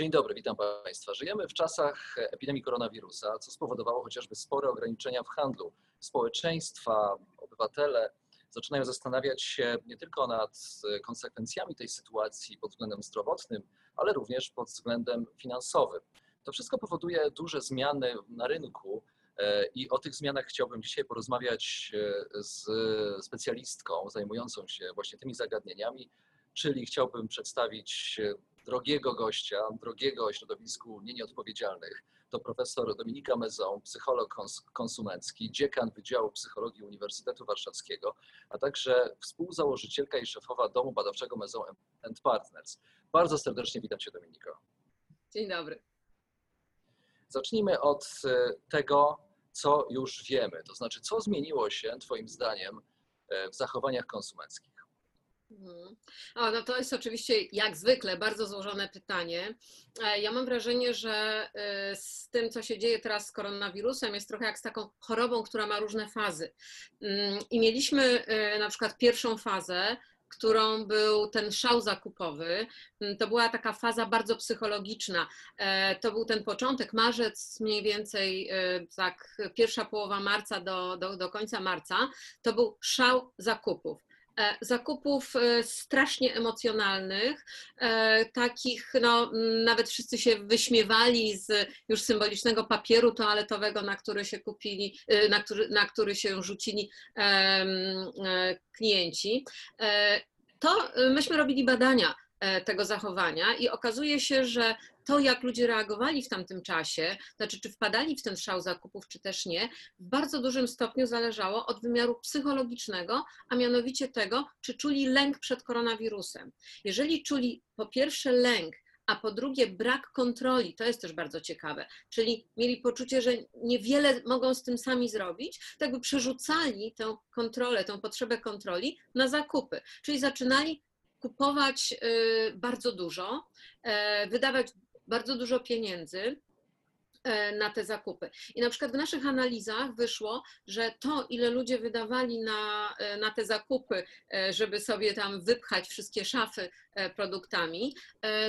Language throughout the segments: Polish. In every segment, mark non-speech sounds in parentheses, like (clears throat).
Dzień dobry, witam Państwa. Żyjemy w czasach epidemii koronawirusa, co spowodowało chociażby spore ograniczenia w handlu. Społeczeństwa, obywatele zaczynają zastanawiać się nie tylko nad konsekwencjami tej sytuacji pod względem zdrowotnym, ale również pod względem finansowym. To wszystko powoduje duże zmiany na rynku e, i o tych zmianach chciałbym dzisiaj porozmawiać e, z specjalistką zajmującą się właśnie tymi zagadnieniami, czyli chciałbym przedstawić drogiego gościa, drogiego środowisku nie nieodpowiedzialnych. To profesor Dominika Mezon, psycholog konsumencki, dziekan Wydziału Psychologii Uniwersytetu Warszawskiego, a także współzałożycielka i szefowa Domu Badawczego Mezon and Partners. Bardzo serdecznie witam Cię Dominiko. Dzień dobry. Zacznijmy od e, tego, co już wiemy, to znaczy co zmieniło się Twoim zdaniem e, w zachowaniach konsumenckich. Mhm. O, no to jest oczywiście jak zwykle bardzo złożone pytanie. E, ja mam wrażenie, że e, z tym, co się dzieje teraz z koronawirusem, jest trochę jak z taką chorobą, która ma różne fazy. Mm, I mieliśmy e, na przykład pierwszą fazę, którą był ten szał zakupowy. Mm, to była taka faza bardzo psychologiczna. To był ten początek, marzec mniej więcej, tak, pierwsza połowa marca do, do, do końca marca. To był szał zakupów. E, zakupów e, strasznie emocjonalnych, e, takich, no, nawet wszyscy się wyśmiewali z już symbolicznego papieru toaletowego, na który się kupili, na który, na który się rzucili klienci. To myśmy robili badania tego zachowania i okazuje się, że to, jak ludzie reagowali w tamtym czasie, znaczy czy wpadali w ten szał zakupów, czy też nie, w bardzo dużym stopniu zależało od wymiaru psychologicznego, a mianowicie tego, czy czuli lęk przed koronawirusem. Jeżeli czuli po pierwsze lęk, a po drugie brak kontroli, to jest też bardzo ciekawe, czyli mieli poczucie, że niewiele mogą z tym sami zrobić, to jakby przerzucali tę kontrolę, tę potrzebę kontroli na zakupy, czyli zaczynali kupować y, bardzo dużo, e, wydawać bardzo dużo pieniędzy e, na te zakupy. I na przykład w naszych analizach wyszło, że to, ile ludzie wydawali na, e, na te zakupy, e, żeby sobie tam wypchać wszystkie szafy produktami,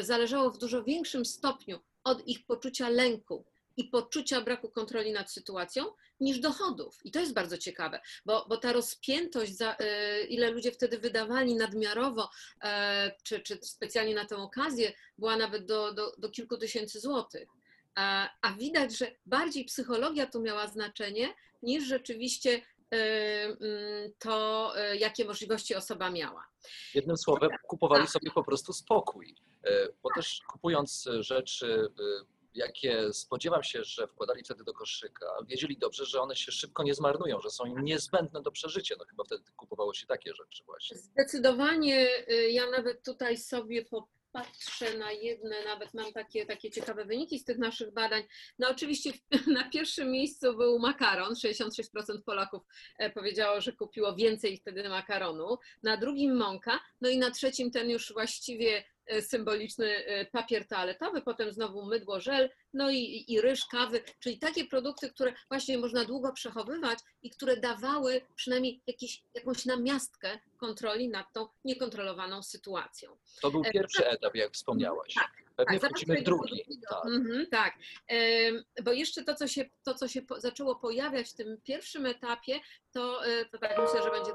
zależało w dużo większym stopniu od ich poczucia lęku i poczucia braku kontroli nad sytuacją niż dochodów. I to jest bardzo ciekawe, bo, bo ta rozpiętość, za, e, ile ludzie wtedy wydawali nadmiarowo, e, czy, czy specjalnie na tę okazję, była nawet do, do, do kilku tysięcy złotych. A, a widać, że bardziej psychologia tu miała znaczenie niż rzeczywiście e, mm, to, jakie możliwości osoba miała. Jednym słowem, kupowali tak. sobie po prostu spokój, bo też kupując rzeczy jakie spodziewam się, że wkładali wtedy do koszyka, wiedzieli dobrze, że one się szybko nie zmarnują, że są im niezbędne do przeżycia. No chyba wtedy kupowało się takie rzeczy właśnie. Zdecydowanie. Y, ja nawet tutaj sobie popatrzę na jedne, nawet mam takie, takie ciekawe wyniki z tych naszych badań. No oczywiście (laughs) na pierwszym miejscu był makaron. 66% Polaków e, powiedziało, że kupiło więcej wtedy makaronu. Na drugim mąka. No i na trzecim ten już właściwie symboliczny e, papier toaletowy, potem znowu mydło, żel, no i, i ryż, kawy, czyli takie produkty, które właśnie można długo przechowywać i które dawały przynajmniej jakiś, jakąś namiastkę kontroli nad tą niekontrolowaną sytuacją. To był e, pierwszy etap, jak wspomniałaś. Tak, Pewnie tak, wchodzimy w drugi. Tak. Mm-hmm, tak, bo jeszcze to, co się, to, co się zaczęło pojawiać w tym pierwszym etapie, to, to tak myślę, że będzie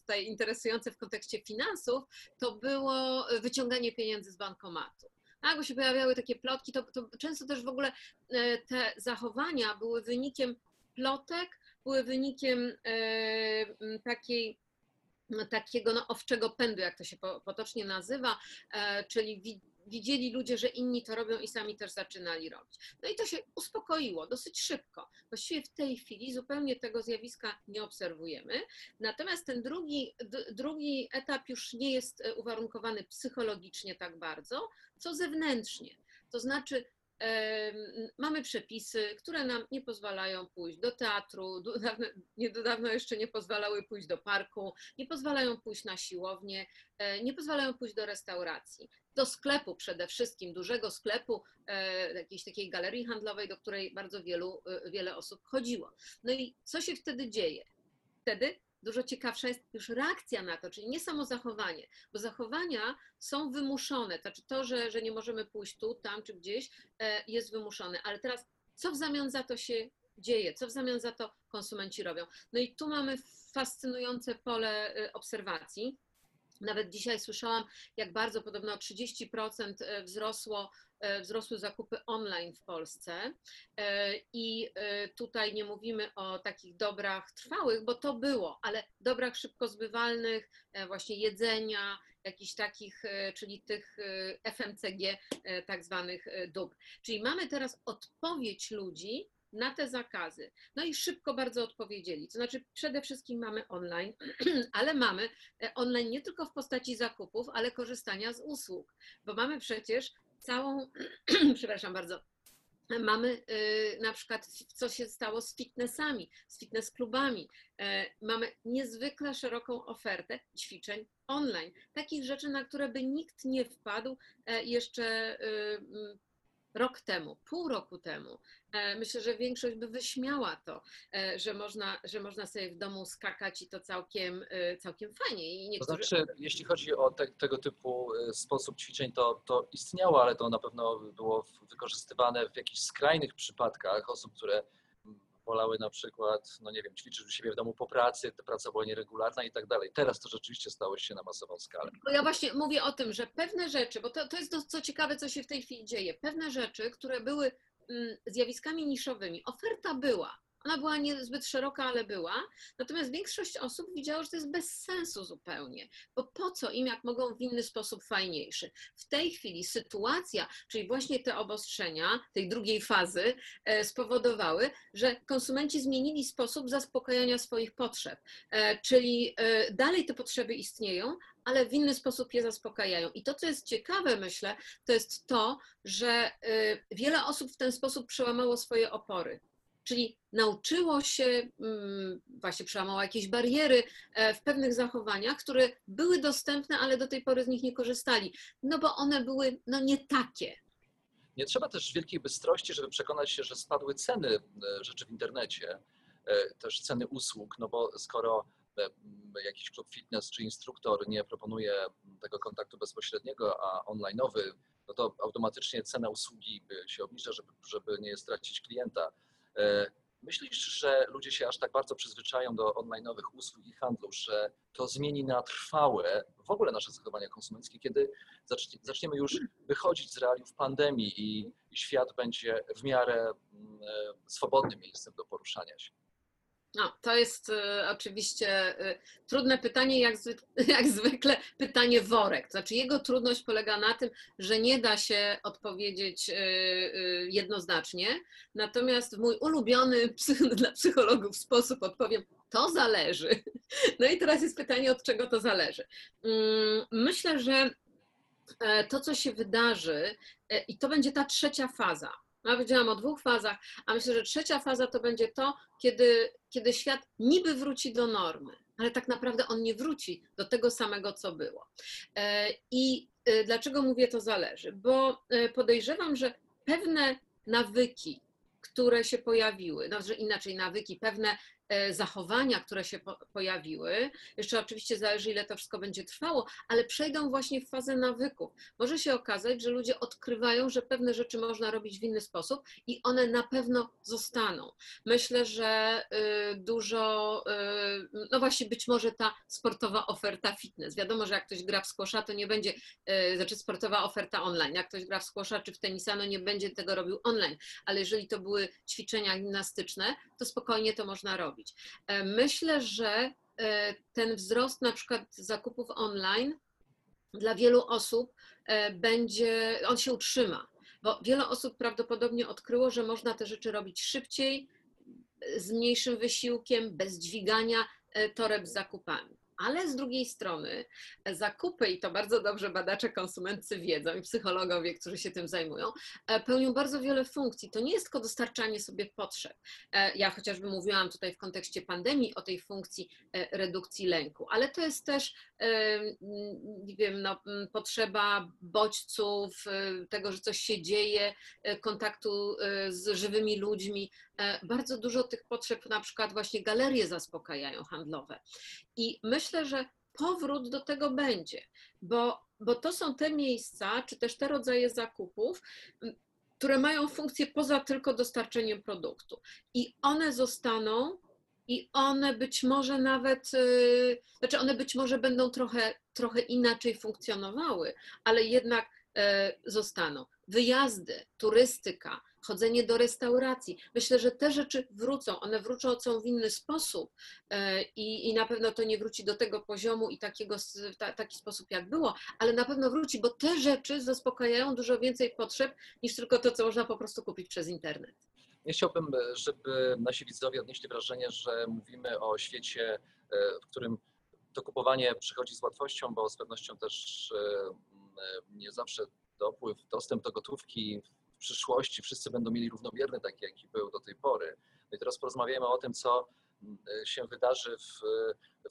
tutaj interesujące w kontekście finansów, to było wyciąganie pieniędzy z bankomatu. Tak, bo się pojawiały takie plotki, to, to często też w ogóle e, te zachowania były wynikiem plotek, były wynikiem e, takiej takiego no, owczego pędu, jak to się potocznie nazywa, e, czyli widzieli ludzie, że inni to robią i sami też zaczynali robić. No i to się uspokoiło dosyć szybko. Właściwie w tej chwili zupełnie tego zjawiska nie obserwujemy. Natomiast ten drugi, drugi etap już nie jest e, uwarunkowany psychologicznie tak bardzo, co zewnętrznie. To znaczy, mamy przepisy, które nam nie pozwalają pójść do teatru, niedawno jeszcze nie pozwalały pójść do parku, nie pozwalają pójść na siłownię, e, nie pozwalają pójść do restauracji, do sklepu przede wszystkim, dużego sklepu, e, jakiejś takiej galerii handlowej, do której bardzo wielu, e, wiele osób chodziło. No i co się wtedy dzieje? Wtedy dużo ciekawsza jest już reakcja na to, czyli nie samo zachowanie, bo zachowania są wymuszone, to znaczy to, że, że nie możemy pójść tu, tam czy gdzieś e, jest wymuszone, ale teraz co w zamian za to się dzieje, co w zamian za to konsumenci robią. No i tu mamy fascynujące pole e, obserwacji. Nawet dzisiaj słyszałam, jak bardzo podobno o 30% e, wzrosło E, wzrosły zakupy online w Polsce. E, I tutaj nie mówimy o takich dobrach trwałych, bo to było, ale dobrach szybko zbywalnych, właśnie jedzenia, jakichś takich, czyli tych FMCG, tak zwanych dóbr. Czyli mamy teraz odpowiedź ludzi na te zakazy. No i szybko bardzo odpowiedzieli. To znaczy, przede wszystkim mamy online, (clears throat) ale mamy online nie tylko w postaci zakupów, ale korzystania z usług, bo mamy przecież całą, (clears throat) przepraszam bardzo, mamy y, na przykład, co się stało z fitnessami, z fitness klubami. E, mamy niezwykle szeroką ofertę ćwiczeń online. Takich rzeczy, na które by nikt nie wpadł e, jeszcze y, rok temu, pół roku temu. E, myślę, że większość by wyśmiała to, e, że można, że można sobie w domu skakać i to całkiem, e, całkiem fajnie. I niektórzy... To znaczy, jeśli chodzi o te, tego typu sposób ćwiczeń, to, to istniało, ale to na pewno było wykorzystywane w jakichś skrajnych przypadkach osób, które wolały na przykład, no nie wiem, ćwiczyć u siebie w domu po pracy, ta praca była nieregularna i tak dalej. Teraz to rzeczywiście stało się na masową skalę. Ja właśnie mówię o tym, że pewne rzeczy, bo to, to jest to, co ciekawe, co się w tej chwili dzieje, pewne rzeczy, które były mm, zjawiskami niszowymi, oferta była, ona była niezbyt szeroka, ale była. Natomiast większość osób widziała, że to jest bez sensu zupełnie, bo po co im, jak mogą w inny sposób fajniejszy. W tej chwili sytuacja, czyli właśnie te obostrzenia tej drugiej fazy e, spowodowały, że konsumenci zmienili sposób zaspokajania swoich potrzeb. E, czyli e, dalej te potrzeby istnieją, ale w inny sposób je zaspokajają. I to, co jest ciekawe, myślę, to jest to, że wiele osób w ten sposób przełamało swoje opory czyli nauczyło się, mm, właśnie przełamało jakieś bariery e, w pewnych zachowaniach, które były dostępne, ale do tej pory z nich nie korzystali, no bo one były no nie takie. Nie trzeba też wielkiej bystrości, żeby przekonać się, że spadły ceny e, rzeczy w internecie, e, też ceny usług, no bo skoro jakiś klub fitness czy instruktor nie proponuje tego kontaktu bezpośredniego, a online'owy, no to automatycznie cena usługi się obniża, żeby, żeby nie stracić klienta. E, myślisz, że ludzie się aż tak bardzo przyzwyczają do online'owych usług i handlu, że to zmieni na trwałe w ogóle nasze zachowania konsumenckie, kiedy zaczniemy już wychodzić z realiów pandemii i świat będzie w miarę mm, e, swobodnym miejscem do poruszania się? No, to jest y, oczywiście y, trudne pytanie, jak, (laughs) jak zwykle pytanie worek. To znaczy jego trudność polega na tym, że nie da się odpowiedzieć y, jednoznacznie. Natomiast w mój ulubiony (laughs) psych, dla psychologów sposób odpowiem, to zależy. (laughs) No i teraz jest pytanie, od czego to zależy. Mm, myślę, że e, to, co się wydarzy, e, i to będzie ta trzecia faza, ja powiedziałam o dwóch fazach, a myślę, że trzecia faza to będzie to, kiedy, kiedy świat niby wróci do normy, ale tak naprawdę on nie wróci do tego samego, co było. E, I e, dlaczego mówię to zależy? Bo e, podejrzewam, że pewne nawyki, które się pojawiły, znaczy inaczej nawyki, pewne zachowania, które się pojawiły. Jeszcze oczywiście zależy, ile to wszystko będzie trwało, ale przejdą właśnie w fazę nawyków. Może się okazać, że ludzie odkrywają, że pewne rzeczy można robić w inny sposób i one na pewno zostaną. Myślę, że y, dużo, y, no właśnie być może ta sportowa oferta fitness. Wiadomo, że jak ktoś gra w squasha, to nie będzie, y, znaczy sportowa oferta online. Jak ktoś gra w squasha czy w tenisa, no nie będzie tego robił online, ale jeżeli to były ćwiczenia gimnastyczne, to spokojnie to można robić E, myślę, że e, ten wzrost na przykład zakupów online dla wielu osób będzie, on się utrzyma, bo wiele osób prawdopodobnie odkryło, że można te rzeczy robić szybciej, z mniejszym wysiłkiem, bez dźwigania toreb z zakupami. Ale z drugiej strony zakupy, i to bardzo dobrze badacze konsumency wiedzą i psychologowie, którzy się tym zajmują, e, pełnią bardzo wiele funkcji. To nie jest tylko dostarczanie sobie potrzeb. E, ja chociażby mówiłam tutaj w kontekście pandemii o tej funkcji e, redukcji lęku, ale to jest też, nie wiem, no, potrzeba bodźców, tego, że coś się dzieje, kontaktu z żywymi ludźmi. Bardzo dużo tych potrzeb, na przykład właśnie galerie zaspokajają handlowe. I myślę, że powrót do tego będzie, bo, bo to są te miejsca, czy też te rodzaje zakupów, które mają funkcję poza tylko dostarczeniem produktu. I one zostaną i one być może nawet, yy, znaczy one być może będą trochę, trochę inaczej funkcjonowały, ale jednak yy, zostaną. Wyjazdy, turystyka, chodzenie do restauracji. Myślę, że te rzeczy wrócą, one wrócą w inny sposób e, i, i na pewno to nie wróci do tego poziomu i takiego, ta, taki sposób jak było, ale na pewno wróci, bo te rzeczy zaspokajają dużo więcej potrzeb niż tylko to, co można po prostu kupić przez internet. Chciałbym, żeby nasi widzowie odnieśli wrażenie, że mówimy o świecie, e, w którym to kupowanie przychodzi z łatwością, bo z pewnością też e, nie zawsze dopływ, dostęp do gotówki w przyszłości wszyscy będą mieli równomierny, taki jaki był do tej pory. No i teraz porozmawiamy o tym, co mm, się wydarzy w,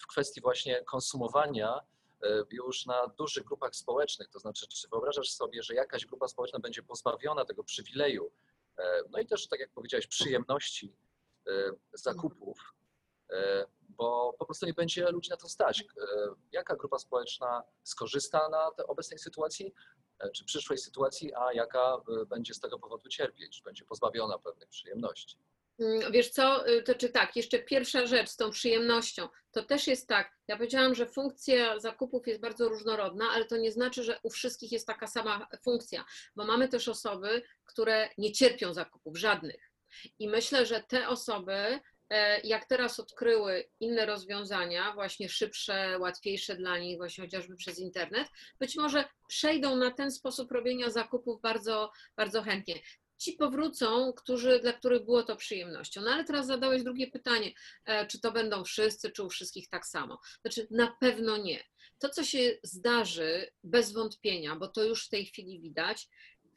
w kwestii właśnie konsumowania e, już na dużych grupach społecznych. To znaczy, czy wyobrażasz sobie, że jakaś grupa społeczna będzie pozbawiona tego przywileju, e, no i też, tak jak powiedziałeś, przyjemności e, zakupów, bo po prostu nie będzie ludzi na to stać. Jaka grupa społeczna skorzysta na tej obecnej sytuacji, E, czy przyszłej sytuacji, a jaka e, będzie z tego powodu cierpieć, będzie pozbawiona pewnych przyjemności. Mm, wiesz co, y, to czy tak, jeszcze pierwsza rzecz z tą przyjemnością, to też jest tak, ja powiedziałam, że funkcja zakupów jest bardzo różnorodna, ale to nie znaczy, że u wszystkich jest taka sama funkcja, bo mamy też osoby, które nie cierpią zakupów, żadnych. I myślę, że te osoby E, jak teraz odkryły inne rozwiązania, właśnie szybsze, łatwiejsze dla nich, właśnie chociażby przez internet, być może przejdą na ten sposób robienia zakupów bardzo, bardzo chętnie. Ci powrócą, którzy, dla których było to przyjemnością. No ale teraz zadałeś drugie pytanie, e, czy to będą wszyscy, czy u wszystkich tak samo? Znaczy, na pewno nie. To, co się zdarzy, bez wątpienia, bo to już w tej chwili widać,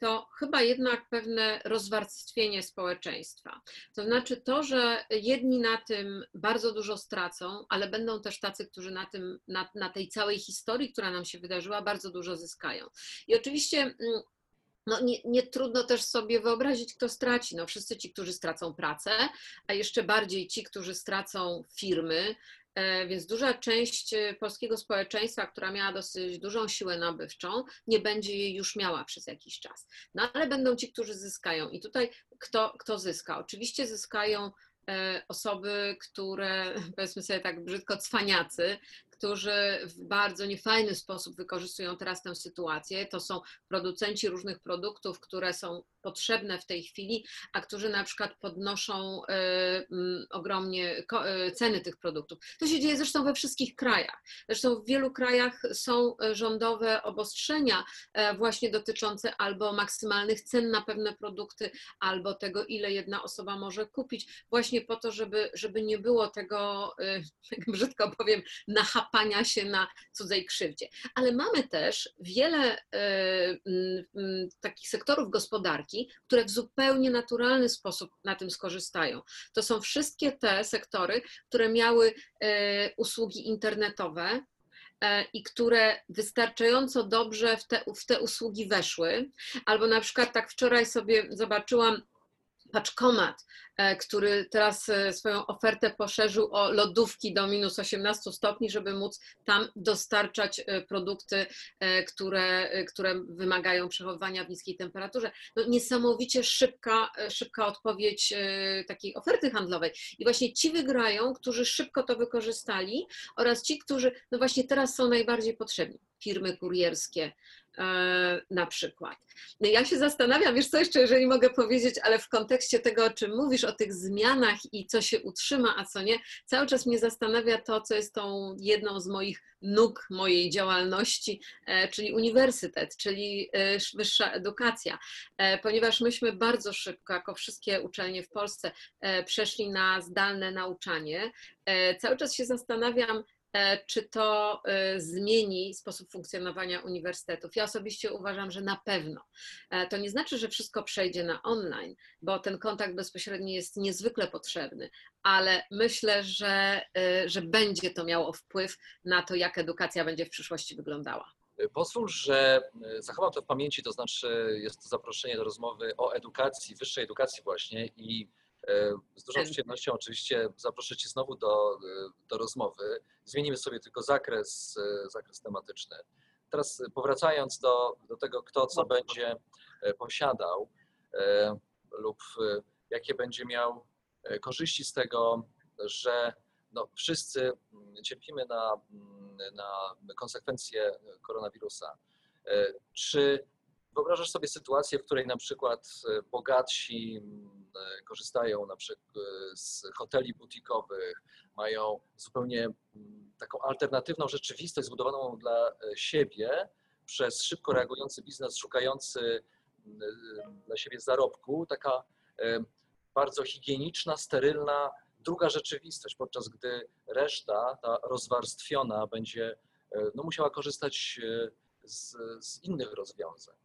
to chyba jednak pewne rozwarstwienie społeczeństwa. To znaczy to, że jedni na tym bardzo dużo stracą, ale będą też tacy, którzy na, tym, na, na tej całej historii, która nam się wydarzyła, bardzo dużo zyskają. I oczywiście mm, no nie, nie, trudno też sobie wyobrazić, kto straci. No wszyscy ci, którzy stracą pracę, a jeszcze bardziej ci, którzy stracą firmy, E, więc duża część e, polskiego społeczeństwa, która miała dosyć dużą siłę nabywczą, nie będzie jej już miała przez jakiś czas. No ale będą ci, którzy zyskają. I tutaj kto, kto zyska? Oczywiście zyskają e, osoby, które (laughs) powiedzmy sobie tak brzydko cwaniacy, którzy w bardzo niefajny sposób wykorzystują teraz tę sytuację. To są producenci różnych produktów, które są potrzebne w tej chwili, a którzy na przykład podnoszą e, ogromnie e, ceny tych produktów. To się dzieje zresztą we wszystkich krajach. Zresztą w wielu krajach są e, rządowe obostrzenia właśnie dotyczące albo maksymalnych cen na pewne produkty, albo tego, ile jedna osoba może kupić, właśnie po to, żeby, żeby nie było tego, (laughs) brzydko powiem, nachapania się na cudzej krzywdzie. Ale mamy też wiele takich sektorów gospodarki, które w zupełnie naturalny sposób na tym skorzystają. To są wszystkie te sektory, które miały e, usługi internetowe, e, i które wystarczająco dobrze w te, w te usługi weszły. Albo na przykład tak wczoraj sobie zobaczyłam paczkomat, e, który teraz e, swoją ofertę poszerzył o lodówki do minus 18 stopni, żeby móc tam dostarczać e, produkty, które, które wymagają przechowywania w niskiej temperaturze. No, niesamowicie szybka, szybka odpowiedź takiej oferty handlowej. I właśnie ci wygrają, którzy szybko to wykorzystali oraz ci, którzy no właśnie teraz są najbardziej potrzebni. Firmy kurierskie, na przykład. No ja się zastanawiam, wiesz co jeszcze, jeżeli mogę powiedzieć, ale w kontekście tego, o czym mówisz, o tych zmianach i co się utrzyma, a co nie, cały czas mnie zastanawia to, co jest tą jedną z moich nóg mojej działalności, e, czyli uniwersytet, czyli e, wyższa edukacja, ponieważ myśmy bardzo szybko, jako wszystkie uczelnie w Polsce, przeszli na zdalne nauczanie. Cały czas się zastanawiam, E, czy to e, zmieni sposób funkcjonowania uniwersytetów. Ja osobiście uważam, że na pewno. E, to nie znaczy, że wszystko przejdzie na online, bo ten kontakt bezpośredni jest niezwykle potrzebny, ale myślę, że, że będzie to miało wpływ na to, jak edukacja będzie w przyszłości wyglądała. Pozwól, że zachowam to w pamięci, to znaczy jest to zaproszenie do rozmowy o edukacji, wyższej edukacji właśnie i E, z dużą przyjemnością oczywiście zaproszę Cię znowu do, e, do rozmowy. Zmienimy sobie tylko zakres, e, zakres tematyczny. Teraz powracając do, do tego, kto co będzie posiadał lub jakie będzie miał korzyści z tego, że no, wszyscy mm, cierpimy na, mm, na konsekwencje koronawirusa. Czy wyobrażasz sobie sytuację, w której na przykład bogatsi mm, E, korzystają na przykład e, z hoteli butikowych, mają zupełnie mm, taką alternatywną rzeczywistość zbudowaną dla e, siebie przez szybko reagujący biznes, szukający mm, dla siebie zarobku, taka bardzo higieniczna, sterylna druga rzeczywistość, podczas gdy reszta, ta rozwarstwiona, będzie no, musiała korzystać z, z innych rozwiązań.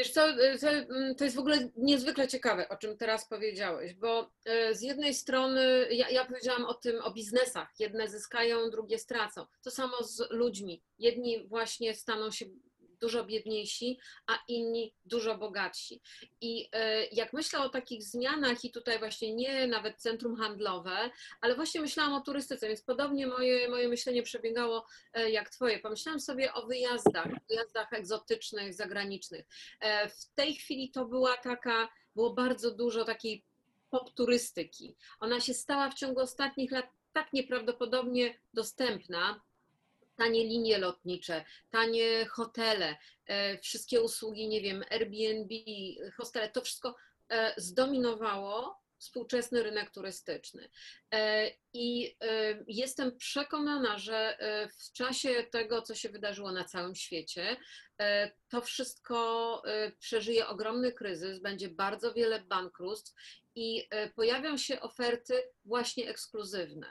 Wiesz co, y, mm, to jest w ogóle niezwykle ciekawe, o czym teraz powiedziałeś, bo y, z jednej strony ja, ja powiedziałam o tym, o biznesach. Jedne zyskają, drugie stracą. To samo z ludźmi. Jedni właśnie staną się dużo biedniejsi, a inni dużo bogatsi. I e, jak myślę o takich zmianach, i tutaj właśnie nie nawet centrum handlowe, ale właśnie myślałam o turystyce, więc podobnie moje, moje myślenie przebiegało e, jak Twoje. Pomyślałam sobie o wyjazdach, wyjazdach egzotycznych, zagranicznych. E, w tej chwili to była taka, było bardzo dużo takiej pop turystyki. Ona się stała w ciągu ostatnich lat tak nieprawdopodobnie dostępna, tanie linie lotnicze, tanie hotele, e, wszystkie usługi, nie wiem, Airbnb, hostele, to wszystko e, zdominowało współczesny rynek turystyczny. E, I jestem przekonana, że w czasie tego, co się wydarzyło na całym świecie, to wszystko przeżyje ogromny kryzys, będzie bardzo wiele bankructw i pojawią się oferty właśnie ekskluzywne.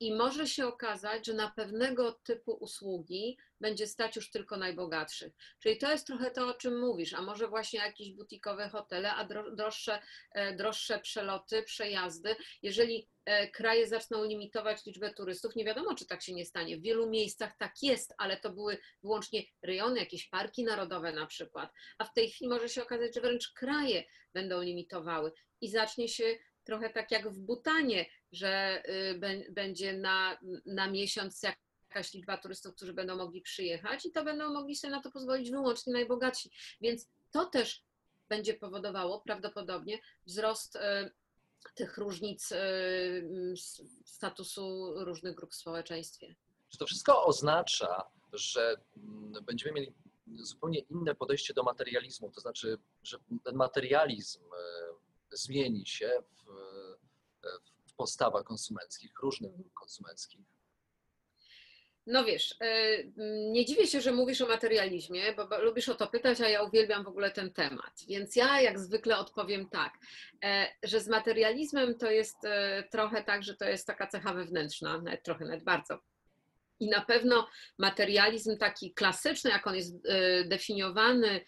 I może się okazać, że na pewnego typu usługi będzie stać już tylko najbogatszych. Czyli to jest trochę to, o czym mówisz, a może właśnie jakieś butikowe hotele, a droższe, e, droższe przeloty, przejazdy. Jeżeli e, kraje zaczną limitować liczbę turystów, nie wiadomo, czy tak się nie stanie. W wielu miejscach tak jest, ale to były wyłącznie rejony, jakieś parki narodowe na przykład. A w tej chwili może się okazać, że wręcz kraje będą limitowały i zacznie się trochę tak jak w Butanie, że y, będzie na, na miesiąc jakaś liczba turystów, którzy będą mogli przyjechać i to będą mogli sobie na to pozwolić wyłącznie najbogatsi. Więc to też będzie powodowało prawdopodobnie wzrost y, tych różnic y, statusu różnych grup w społeczeństwie. Czy to wszystko oznacza, że mm, będziemy mieli zupełnie inne podejście do materializmu, to znaczy, że ten materializm zmieni się w, w postawach konsumenckich, różnych konsumenckich? No wiesz, e, nie dziwię się, że mówisz o materializmie, bo lubisz o to pytać, a ja uwielbiam w ogóle ten temat. Więc ja jak zwykle odpowiem tak, e, że z materializmem to jest e, trochę tak, że to jest taka cecha wewnętrzna, nawet trochę, nawet bardzo. I na pewno materializm taki klasyczny, jak on jest definiowany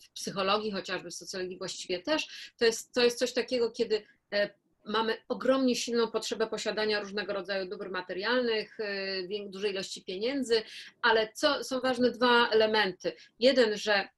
w psychologii, chociażby w socjologii właściwie też, to jest, to jest coś takiego, kiedy e, mamy ogromnie silną potrzebę posiadania różnego rodzaju dóbr materialnych, e, dużej ilości pieniędzy, ale co są ważne dwa elementy. Jeden, że E,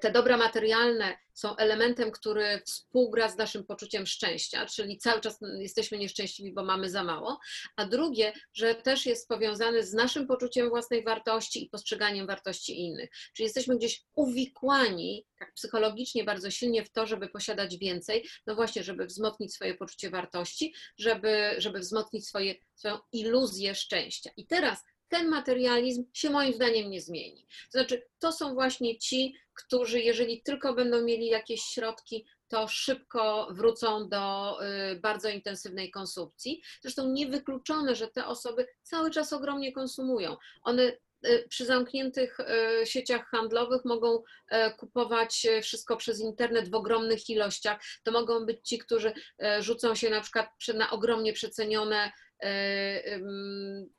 te dobra materialne są elementem, który współgra z naszym poczuciem szczęścia, czyli cały czas jesteśmy nieszczęśliwi, bo mamy za mało, a drugie, że też jest powiązane z naszym poczuciem własnej wartości i postrzeganiem wartości innych. Czyli jesteśmy gdzieś uwikłani, tak psychologicznie bardzo silnie w to, żeby posiadać więcej, no właśnie, żeby wzmocnić swoje poczucie wartości, żeby, żeby wzmocnić swoje, swoją iluzję szczęścia. I teraz ten materializm się moim zdaniem nie zmieni. To znaczy, to są właśnie ci, którzy, jeżeli tylko będą mieli jakieś środki, to szybko wrócą do y, bardzo intensywnej konsumpcji. Zresztą niewykluczone, że te osoby cały czas ogromnie konsumują. One y, przy zamkniętych y, sieciach handlowych mogą kupować wszystko przez internet w ogromnych ilościach. To mogą być ci, którzy rzucą się na przykład na ogromnie przecenione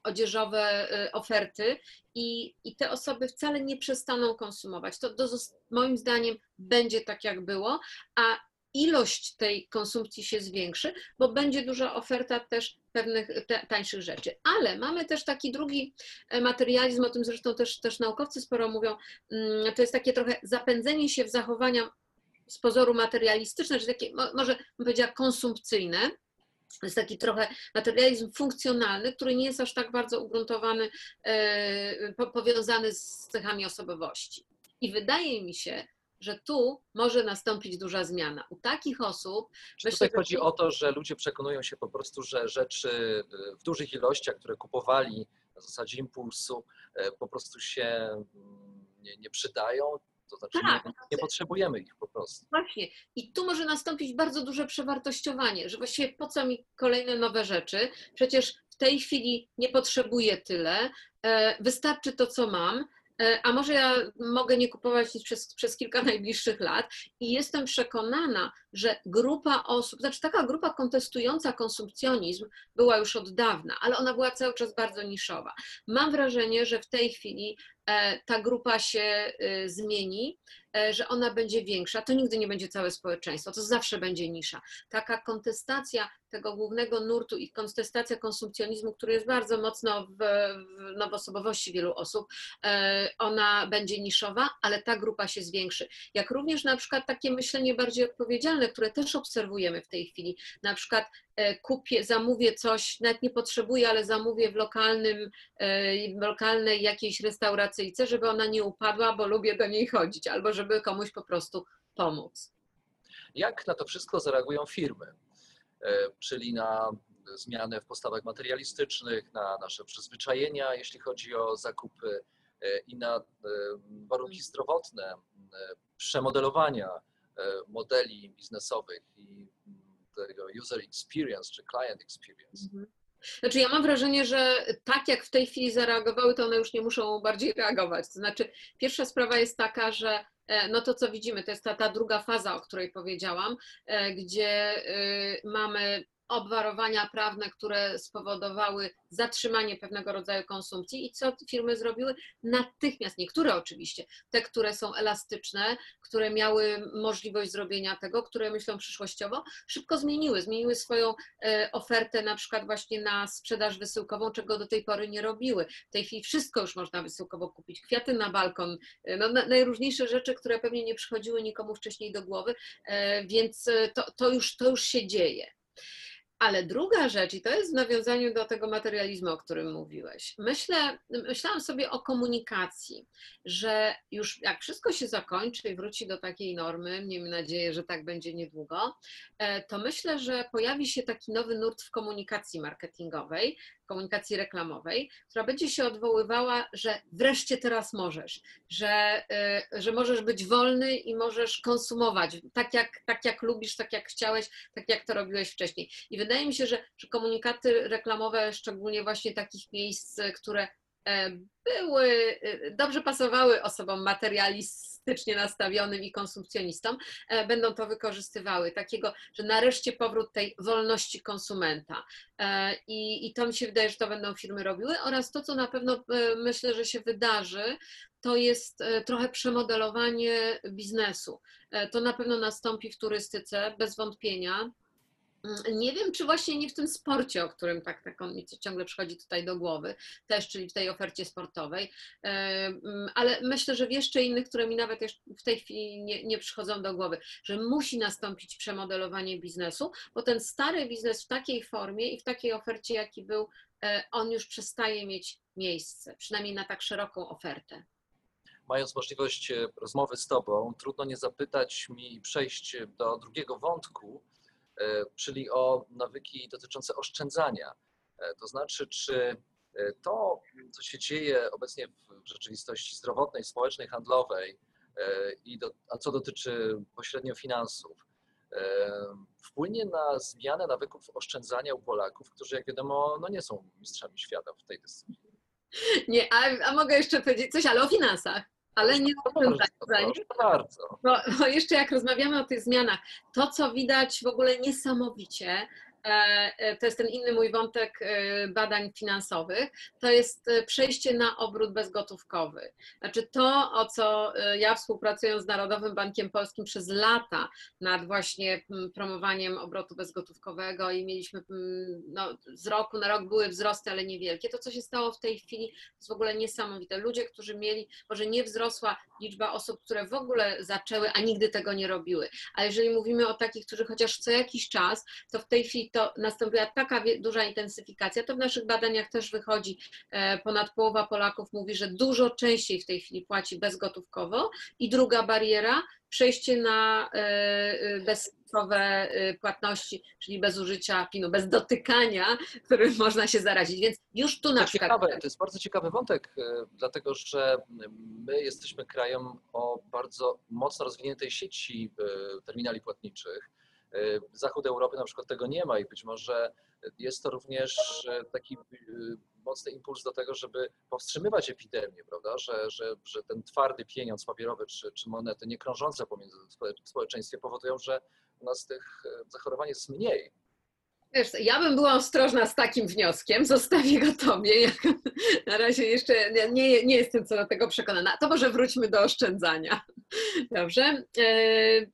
odzieżowe oferty i, i te osoby wcale nie przestaną konsumować. To, to moim zdaniem będzie tak, jak było, a ilość tej konsumpcji się zwiększy, bo będzie duża oferta też pewnych tańszych rzeczy. Ale mamy też taki drugi e, materializm, o tym zresztą też, też naukowcy sporo mówią, mm, to jest takie trochę zapędzenie się w zachowania z pozoru materialistyczne, czy takie, może bym powiedziała, konsumpcyjne, to jest taki trochę materializm funkcjonalny, który nie jest aż tak bardzo ugruntowany, e, powiązany z cechami osobowości. I wydaje mi się, że tu może nastąpić duża zmiana. U takich osób. Czy myślę, tutaj chodzi o to, że ludzie przekonują się po prostu, że rzeczy e, w dużych ilościach, które kupowali na zasadzie impulsu, e, po prostu się mm, nie, nie przydają, to znaczy tak. nie, nie, potrzebujemy ich po prostu. Właśnie. I tu może nastąpić bardzo duże przewartościowanie, że właściwie po co mi kolejne nowe rzeczy? Przecież w tej chwili nie potrzebuję tyle, e, wystarczy to, co mam. E, a może ja mogę nie kupować nic przez, przez kilka (laughs) najbliższych lat i jestem przekonana, że grupa osób, znaczy taka grupa kontestująca konsumpcjonizm była już od dawna, ale ona była cały czas bardzo niszowa. Mam wrażenie, że w tej chwili ta grupa się e, zmieni, e, że ona będzie większa, to nigdy nie będzie całe społeczeństwo, to zawsze będzie nisza. Taka kontestacja tego głównego nurtu i kontestacja konsumpcjonizmu, który jest bardzo mocno w, w nowosobowości wielu osób, ona będzie niszowa, ale ta grupa się zwiększy. Jak również na przykład takie myślenie bardziej odpowiedzialne, które też obserwujemy w tej chwili, na przykład E, kupię, zamówię coś, nawet nie potrzebuję, ale zamówię w lokalnym, e, w lokalnej jakiejś restauracyjce, żeby ona nie upadła, bo lubię do niej chodzić, albo żeby komuś po prostu pomóc. Jak na to wszystko zareagują firmy? E, czyli na zmianę w postawach materialistycznych, na nasze przyzwyczajenia, jeśli chodzi o zakupy i na warunki zdrowotne, przemodelowania modeli biznesowych i tego user experience czy client experience. Mhm. Znaczy, ja mam wrażenie, że tak jak w tej chwili zareagowały, to one już nie muszą bardziej reagować. To znaczy, pierwsza sprawa jest taka, że e, no to co widzimy, to jest ta, ta druga faza, o której powiedziałam, e, gdzie y, mamy obwarowania prawne, które spowodowały zatrzymanie pewnego rodzaju konsumpcji i co firmy zrobiły? Natychmiast, niektóre oczywiście, te, które są elastyczne, które miały możliwość zrobienia tego, które myślą przyszłościowo, szybko zmieniły, zmieniły swoją e, ofertę na przykład właśnie na sprzedaż wysyłkową, czego do tej pory nie robiły. W tej chwili wszystko już można wysyłkowo kupić, kwiaty na balkon, e, no, najróżniejsze rzeczy, które pewnie nie przychodziły nikomu wcześniej do głowy, e, więc to, to, już, to już się dzieje. Ale druga rzecz, i to jest w nawiązaniu do tego materializmu, o którym mówiłeś. Myślę, myślałam sobie o komunikacji, że już jak wszystko się zakończy i wróci do takiej normy, miejmy nadzieję, że tak będzie niedługo, e, to myślę, że pojawi się taki nowy nurt w komunikacji marketingowej, komunikacji reklamowej, która będzie się odwoływała, że wreszcie teraz możesz, że, y, że możesz być wolny i możesz konsumować tak jak, tak jak lubisz, tak jak chciałeś, tak jak to robiłeś wcześniej. I wydaje mi się, że, że komunikaty reklamowe, szczególnie właśnie takich miejsc, które były, y, dobrze pasowały osobom materialistycznie nastawionym i konsumpcjonistom, e, będą to wykorzystywały. Takiego, że nareszcie powrót tej wolności konsumenta. E, I, I to mi się wydaje, że to będą firmy robiły. Oraz to, co na pewno e, myślę, że się wydarzy, to jest trochę przemodelowanie biznesu. To na pewno nastąpi w turystyce, bez wątpienia. Mm, nie wiem, czy właśnie nie w tym sporcie, o którym tak, ciągle przychodzi tutaj do głowy, też, czyli w tej ofercie sportowej, mm, ale myślę, że w jeszcze innych, które mi nawet w tej chwili nie, nie przychodzą do głowy, że musi nastąpić przemodelowanie biznesu, bo ten stary biznes w takiej formie i w takiej ofercie, jaki był, e, on już przestaje mieć miejsce, przynajmniej na tak szeroką ofertę. Mając możliwość e, rozmowy z Tobą, trudno nie zapytać mi przejść do drugiego wątku, E, czyli o nawyki dotyczące oszczędzania. E, to znaczy, czy To, co się dzieje obecnie w rzeczywistości zdrowotnej, społecznej, handlowej, i a co dotyczy pośrednio finansów, wpłynie na zmianę nawyków oszczędzania u Polaków, którzy jak wiadomo no nie są mistrzami świata w tej dyscyplinie. Nie, a, a mogę jeszcze powiedzieć coś, ale o finansach. Ale nie o bardzo, bardzo. Bo, bo jeszcze jak rozmawiamy o tych zmianach, to co widać w ogóle niesamowicie, to jest ten inny mój wątek e, badań finansowych, to jest przejście na obrót bezgotówkowy. Znaczy to, o co ja współpracując z Narodowym Bankiem Polskim przez lata nad właśnie promowaniem obrotu bezgotówkowego i mieliśmy no, z roku na rok były wzrosty, ale niewielkie. To, co się stało w tej chwili, to jest w ogóle niesamowite. Ludzie, którzy mieli, może nie wzrosła liczba osób, które w ogóle zaczęły, a nigdy tego nie robiły, ale jeżeli mówimy o takich, którzy chociaż co jakiś czas, to w tej chwili to nastąpiła taka duża intensyfikacja, to w naszych badaniach też wychodzi, e, ponad połowa Polaków mówi, że dużo częściej w tej chwili płaci bezgotówkowo i druga bariera, przejście na e, e, bezgotówkowe płatności, czyli bez użycia PIN-u, bez dotykania, którym można się zarazić. Więc już tu na to przykład. Ciekawe, to jest bardzo ciekawy wątek, dlatego że my jesteśmy krajem o bardzo mocno rozwiniętej sieci terminali płatniczych. E, Zachód Europy na przykład tego nie ma i być może jest to również e, taki e, mocny impuls do tego, żeby powstrzymywać epidemię, prawda? Że, że, że ten twardy pieniądz papierowy czy, czy monety nie krążące pomiędzy w społeczeństwie powodują, że u nas tych zachorowań jest mniej. Wiesz, ja bym była ostrożna z takim wnioskiem, (laughs) zostawię go tobie. Ja (laughs) na razie jeszcze nie, nie jestem co do tego przekonana. To może wróćmy do oszczędzania. Dobrze. E,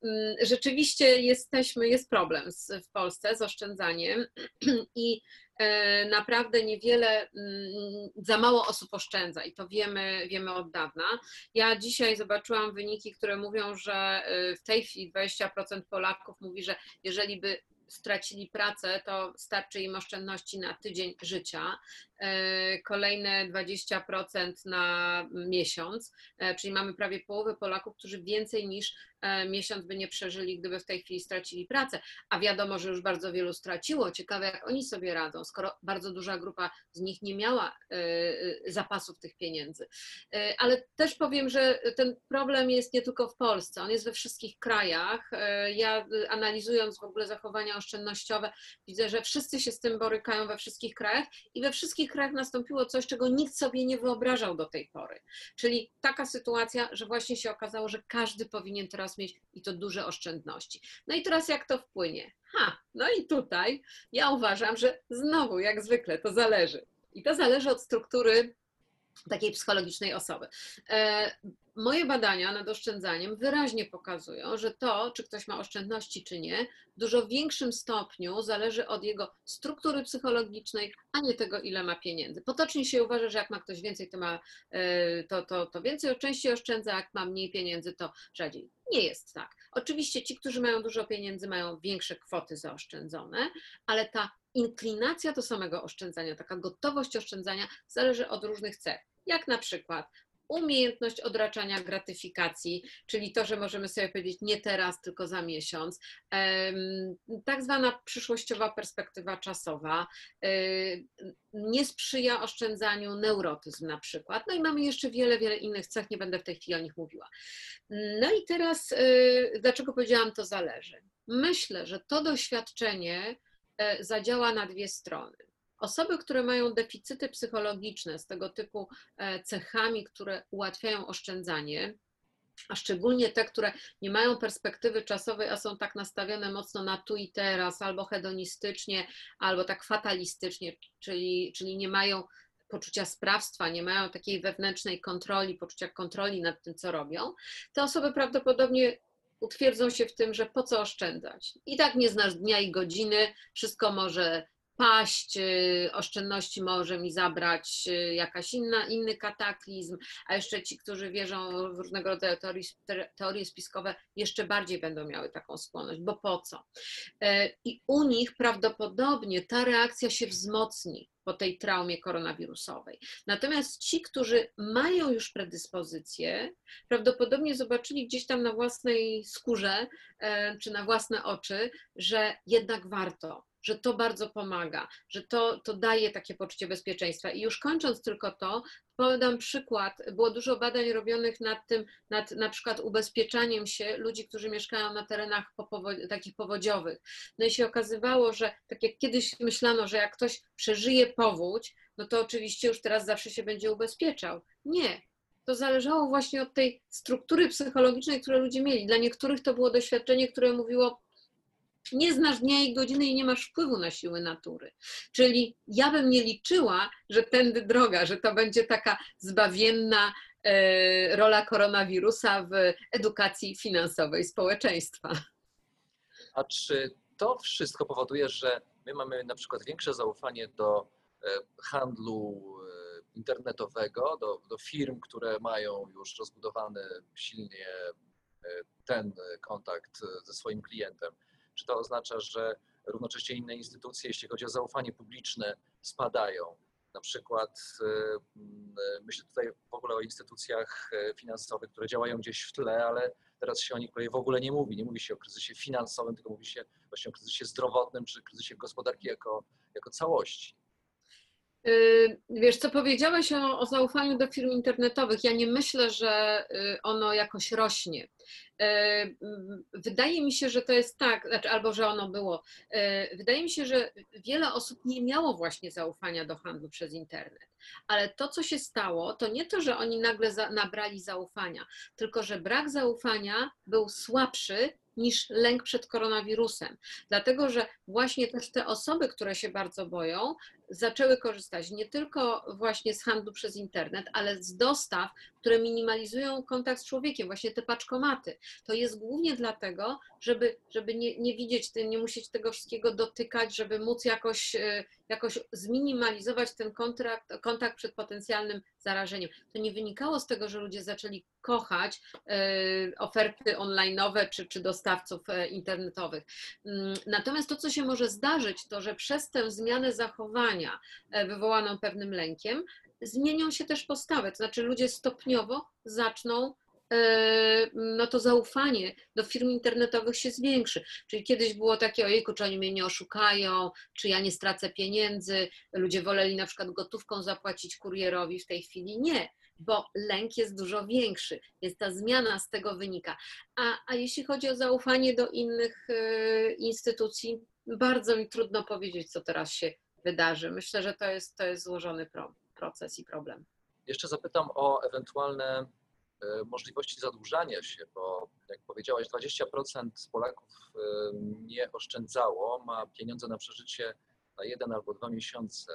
mm, rzeczywiście jesteśmy, jest problem w Polsce z oszczędzaniem (clears throat) i e, naprawdę niewiele, mm, za mało osób oszczędza i to wiemy, wiemy od dawna. Ja dzisiaj zobaczyłam wyniki, które mówią, że e, w tej chwili 20% Polaków mówi, że jeżeli by stracili pracę, to starczy im oszczędności na tydzień życia. E, kolejne 20% na miesiąc, e, czyli mamy prawie połowę Polaków, którzy więcej niż e, miesiąc by nie przeżyli, gdyby w tej chwili stracili pracę. A wiadomo, że już bardzo wielu straciło. Ciekawe, jak oni sobie radzą, skoro bardzo duża grupa z nich nie miała zapasów tych pieniędzy. Ale też powiem, że ten problem jest nie tylko w Polsce, on jest we wszystkich krajach. Ja analizując w ogóle zachowania oszczędnościowe, widzę, że wszyscy się z tym borykają we wszystkich krajach i we wszystkich wszystkich krajach nastąpiło coś, czego nikt sobie nie wyobrażał do tej pory. Czyli taka sytuacja, że właśnie się okazało, że każdy powinien teraz mieć i to duże oszczędności. No i teraz jak to wpłynie? Ha, no i tutaj ja uważam, że znowu, jak zwykle, to zależy. I to zależy od struktury takiej psychologicznej osoby. Moje badania nad oszczędzaniem wyraźnie pokazują, że to, czy ktoś ma oszczędności, czy nie, w dużo większym stopniu zależy od jego struktury psychologicznej, a nie tego, ile ma pieniędzy. Potocznie się uważa, że jak ma ktoś więcej, to, ma, e, to, to, to więcej częściej oszczędza, jak ma mniej pieniędzy, to rzadziej. Nie jest tak. Oczywiście ci, którzy mają dużo pieniędzy, mają większe kwoty zaoszczędzone, ale ta inklinacja do samego oszczędzania, taka gotowość oszczędzania zależy od różnych cech, jak na przykład umiejętność odraczania gratyfikacji, czyli to, że możemy sobie powiedzieć nie teraz, tylko za miesiąc, tak zwana przyszłościowa perspektywa czasowa, nie sprzyja oszczędzaniu neurotyzm na przykład. No i mamy jeszcze wiele, wiele innych cech, nie będę w tej chwili o nich mówiła. No i teraz, y, dlaczego powiedziałam, to zależy? Myślę, że to doświadczenie e, zadziała na dwie strony. Osoby, które mają deficyty psychologiczne z tego typu e, cechami, które ułatwiają oszczędzanie, a szczególnie te, które nie mają perspektywy czasowej, a są tak nastawione mocno na tu i teraz, albo hedonistycznie, albo tak fatalistycznie, czyli, czyli nie mają poczucia sprawstwa, nie mają takiej wewnętrznej kontroli, poczucia kontroli nad tym, co robią, te osoby prawdopodobnie utwierdzą się w tym, że po co oszczędzać. I tak nie znasz dnia i godziny, wszystko może paść, y, oszczędności może mi zabrać y, jakaś inna, inny kataklizm, a jeszcze ci, którzy wierzą w różnego rodzaju teorie, teorie spiskowe, jeszcze bardziej będą miały taką skłonność, bo po co? E, I u nich prawdopodobnie ta reakcja się wzmocni po tej traumie koronawirusowej. Natomiast ci, którzy mają już predyspozycje, prawdopodobnie zobaczyli gdzieś tam na własnej skórze e, czy na własne oczy, że jednak warto że to bardzo pomaga, że to, to daje takie poczucie bezpieczeństwa. I już kończąc tylko to, podam przykład. Było dużo badań robionych nad tym, nad na przykład ubezpieczaniem się ludzi, którzy mieszkają na terenach takich powodziowych. No i się okazywało, że tak jak kiedyś myślano, że jak ktoś przeżyje powódź, no to oczywiście już teraz zawsze się będzie ubezpieczał. Nie, to zależało właśnie od tej struktury psychologicznej, które ludzie mieli. Dla niektórych to było doświadczenie, które mówiło, nie znasz dnia i godziny i nie masz wpływu na siły natury. Czyli ja bym nie liczyła, że tędy droga, że to będzie taka zbawienna e, rola koronawirusa w edukacji finansowej społeczeństwa. A czy to wszystko powoduje, że my mamy na przykład większe zaufanie do e, handlu e, internetowego, do, do firm, które mają już rozbudowany silnie ten kontakt ze swoim klientem? Czy to oznacza, że równocześnie inne instytucje, jeśli chodzi o zaufanie publiczne, spadają? Na przykład y, y, myślę tutaj w ogóle o instytucjach y, finansowych, które działają gdzieś w tle, ale teraz się o nich w ogóle nie mówi. Nie mówi się o kryzysie finansowym, tylko mówi się właśnie o kryzysie zdrowotnym czy kryzysie gospodarki jako, jako całości. Wiesz, co powiedziałeś o, o, zaufaniu do firm internetowych. Ja nie myślę, że ono jakoś rośnie. Wydaje mi się, że to jest tak, znaczy, albo że ono było. Wydaje mi się, że wiele osób nie miało właśnie zaufania do handlu przez internet. Ale to, co się stało, to nie to, że oni nagle za, nabrali zaufania, tylko że brak zaufania był słabszy niż lęk przed koronawirusem. Dlatego, że właśnie też te osoby, które się bardzo boją, zaczęły korzystać nie tylko właśnie z handlu przez internet, ale z dostaw, które minimalizują kontakt z człowiekiem, właśnie te paczkomaty. To jest głównie dlatego, żeby, żeby nie, nie widzieć, nie musieć tego wszystkiego dotykać, żeby móc jakoś, e, jakoś zminimalizować ten kontrakt, kontakt przed potencjalnym zarażeniem. To nie wynikało z tego, że ludzie zaczęli kochać e, oferty online'owe czy, czy dostawców e, internetowych. Mm, natomiast to, co się może zdarzyć, to że przez tę zmianę zachowania wywołaną pewnym lękiem, zmienią się też postawy, to znaczy ludzie stopniowo zaczną e, no to zaufanie do firm internetowych się zwiększy. Czyli kiedyś było takie, ojejku, czy oni mnie nie oszukają, czy ja nie stracę pieniędzy, ludzie woleli na przykład gotówką zapłacić kurierowi, w tej chwili nie, bo lęk jest dużo większy, jest ta zmiana z tego wynika. A, a jeśli chodzi o zaufanie do innych y, instytucji, bardzo mi trudno powiedzieć, co teraz się wydarzy. Myślę, że to jest, to jest złożony proces i problem. Jeszcze zapytam o ewentualne e, możliwości zadłużania się, bo jak powiedziałaś, 20% Polaków e, nie oszczędzało, ma pieniądze na przeżycie na jeden albo dwa miesiące,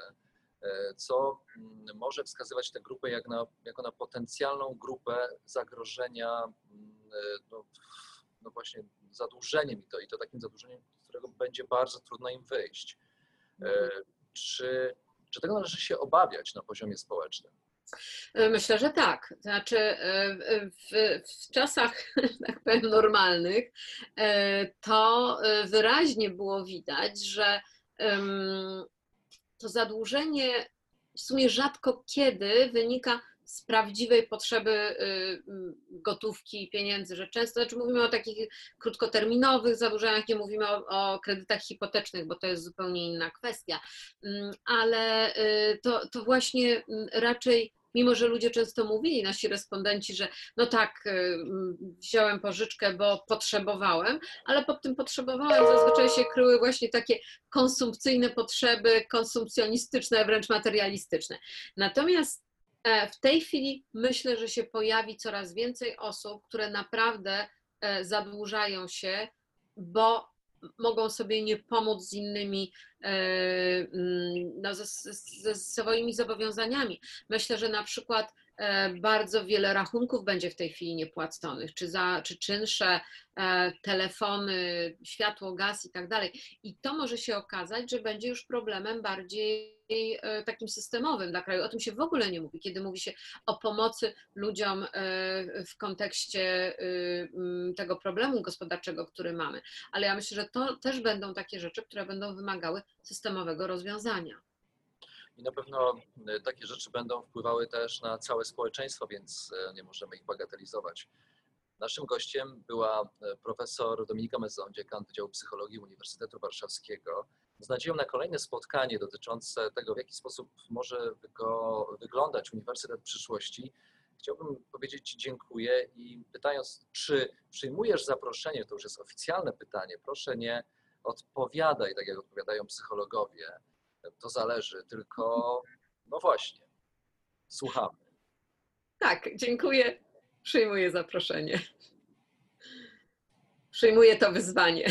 e, co mm, może wskazywać tę grupę jak na, jako na potencjalną grupę zagrożenia mm, no, no właśnie zadłużeniem i to, i to takim zadłużeniem, z którego będzie bardzo trudno im wyjść. Mhm. Czy czy tego należy się obawiać na poziomie społecznym? E, myślę, że tak. Znaczy, e, w, w, czasach, tak powiem, normalnych, e, to wyraźnie było widać, że to zadłużenie w sumie rzadko kiedy wynika z prawdziwej potrzeby y, gotówki i pieniędzy, że często, znaczy mówimy o takich krótkoterminowych zadłużeniach, nie mówimy o, o, kredytach hipotecznych, bo to jest zupełnie inna kwestia, mm, ale y, to, to właśnie mm, raczej mimo że ludzie często mówili, nasi respondenci, że no tak, y, mm, wziąłem pożyczkę, bo potrzebowałem, ale pod tym potrzebowałem zazwyczaj się kryły właśnie takie konsumpcyjne potrzeby, konsumpcjonistyczne, wręcz materialistyczne. Natomiast w tej chwili myślę, że się pojawi coraz więcej osób, które naprawdę e, zadłużają się, bo mogą sobie nie pomóc z innymi, e, mm, no, ze, ze swoimi zobowiązaniami. Myślę, że na przykład E, bardzo wiele rachunków będzie w tej chwili niepłaconych, czy, za, czy czynsze, e, telefony, światło, gaz i tak dalej. I to może się okazać, że będzie już problemem bardziej e, takim systemowym dla kraju. O tym się w ogóle nie mówi, kiedy mówi się o pomocy ludziom w kontekście tego problemu gospodarczego, który mamy. Ale ja myślę, że to też będą takie rzeczy, które będą wymagały systemowego rozwiązania. I na pewno e, takie rzeczy będą wpływały też na całe społeczeństwo, więc e, nie możemy ich bagatelizować. Naszym gościem była e, profesor Dominika Mezon, dziekan Wydziału Psychologii Uniwersytetu Warszawskiego. Z nadzieją na kolejne spotkanie dotyczące tego, w jaki sposób może go wyglądać Uniwersytet przyszłości, chciałbym powiedzieć Ci dziękuję i pytając, czy przyjmujesz zaproszenie, to już jest oficjalne pytanie, proszę nie odpowiadaj tak, jak odpowiadają psychologowie. To zależy, tylko no właśnie, słuchamy. Tak, dziękuję. Przyjmuję zaproszenie. Przyjmuję to wyzwanie.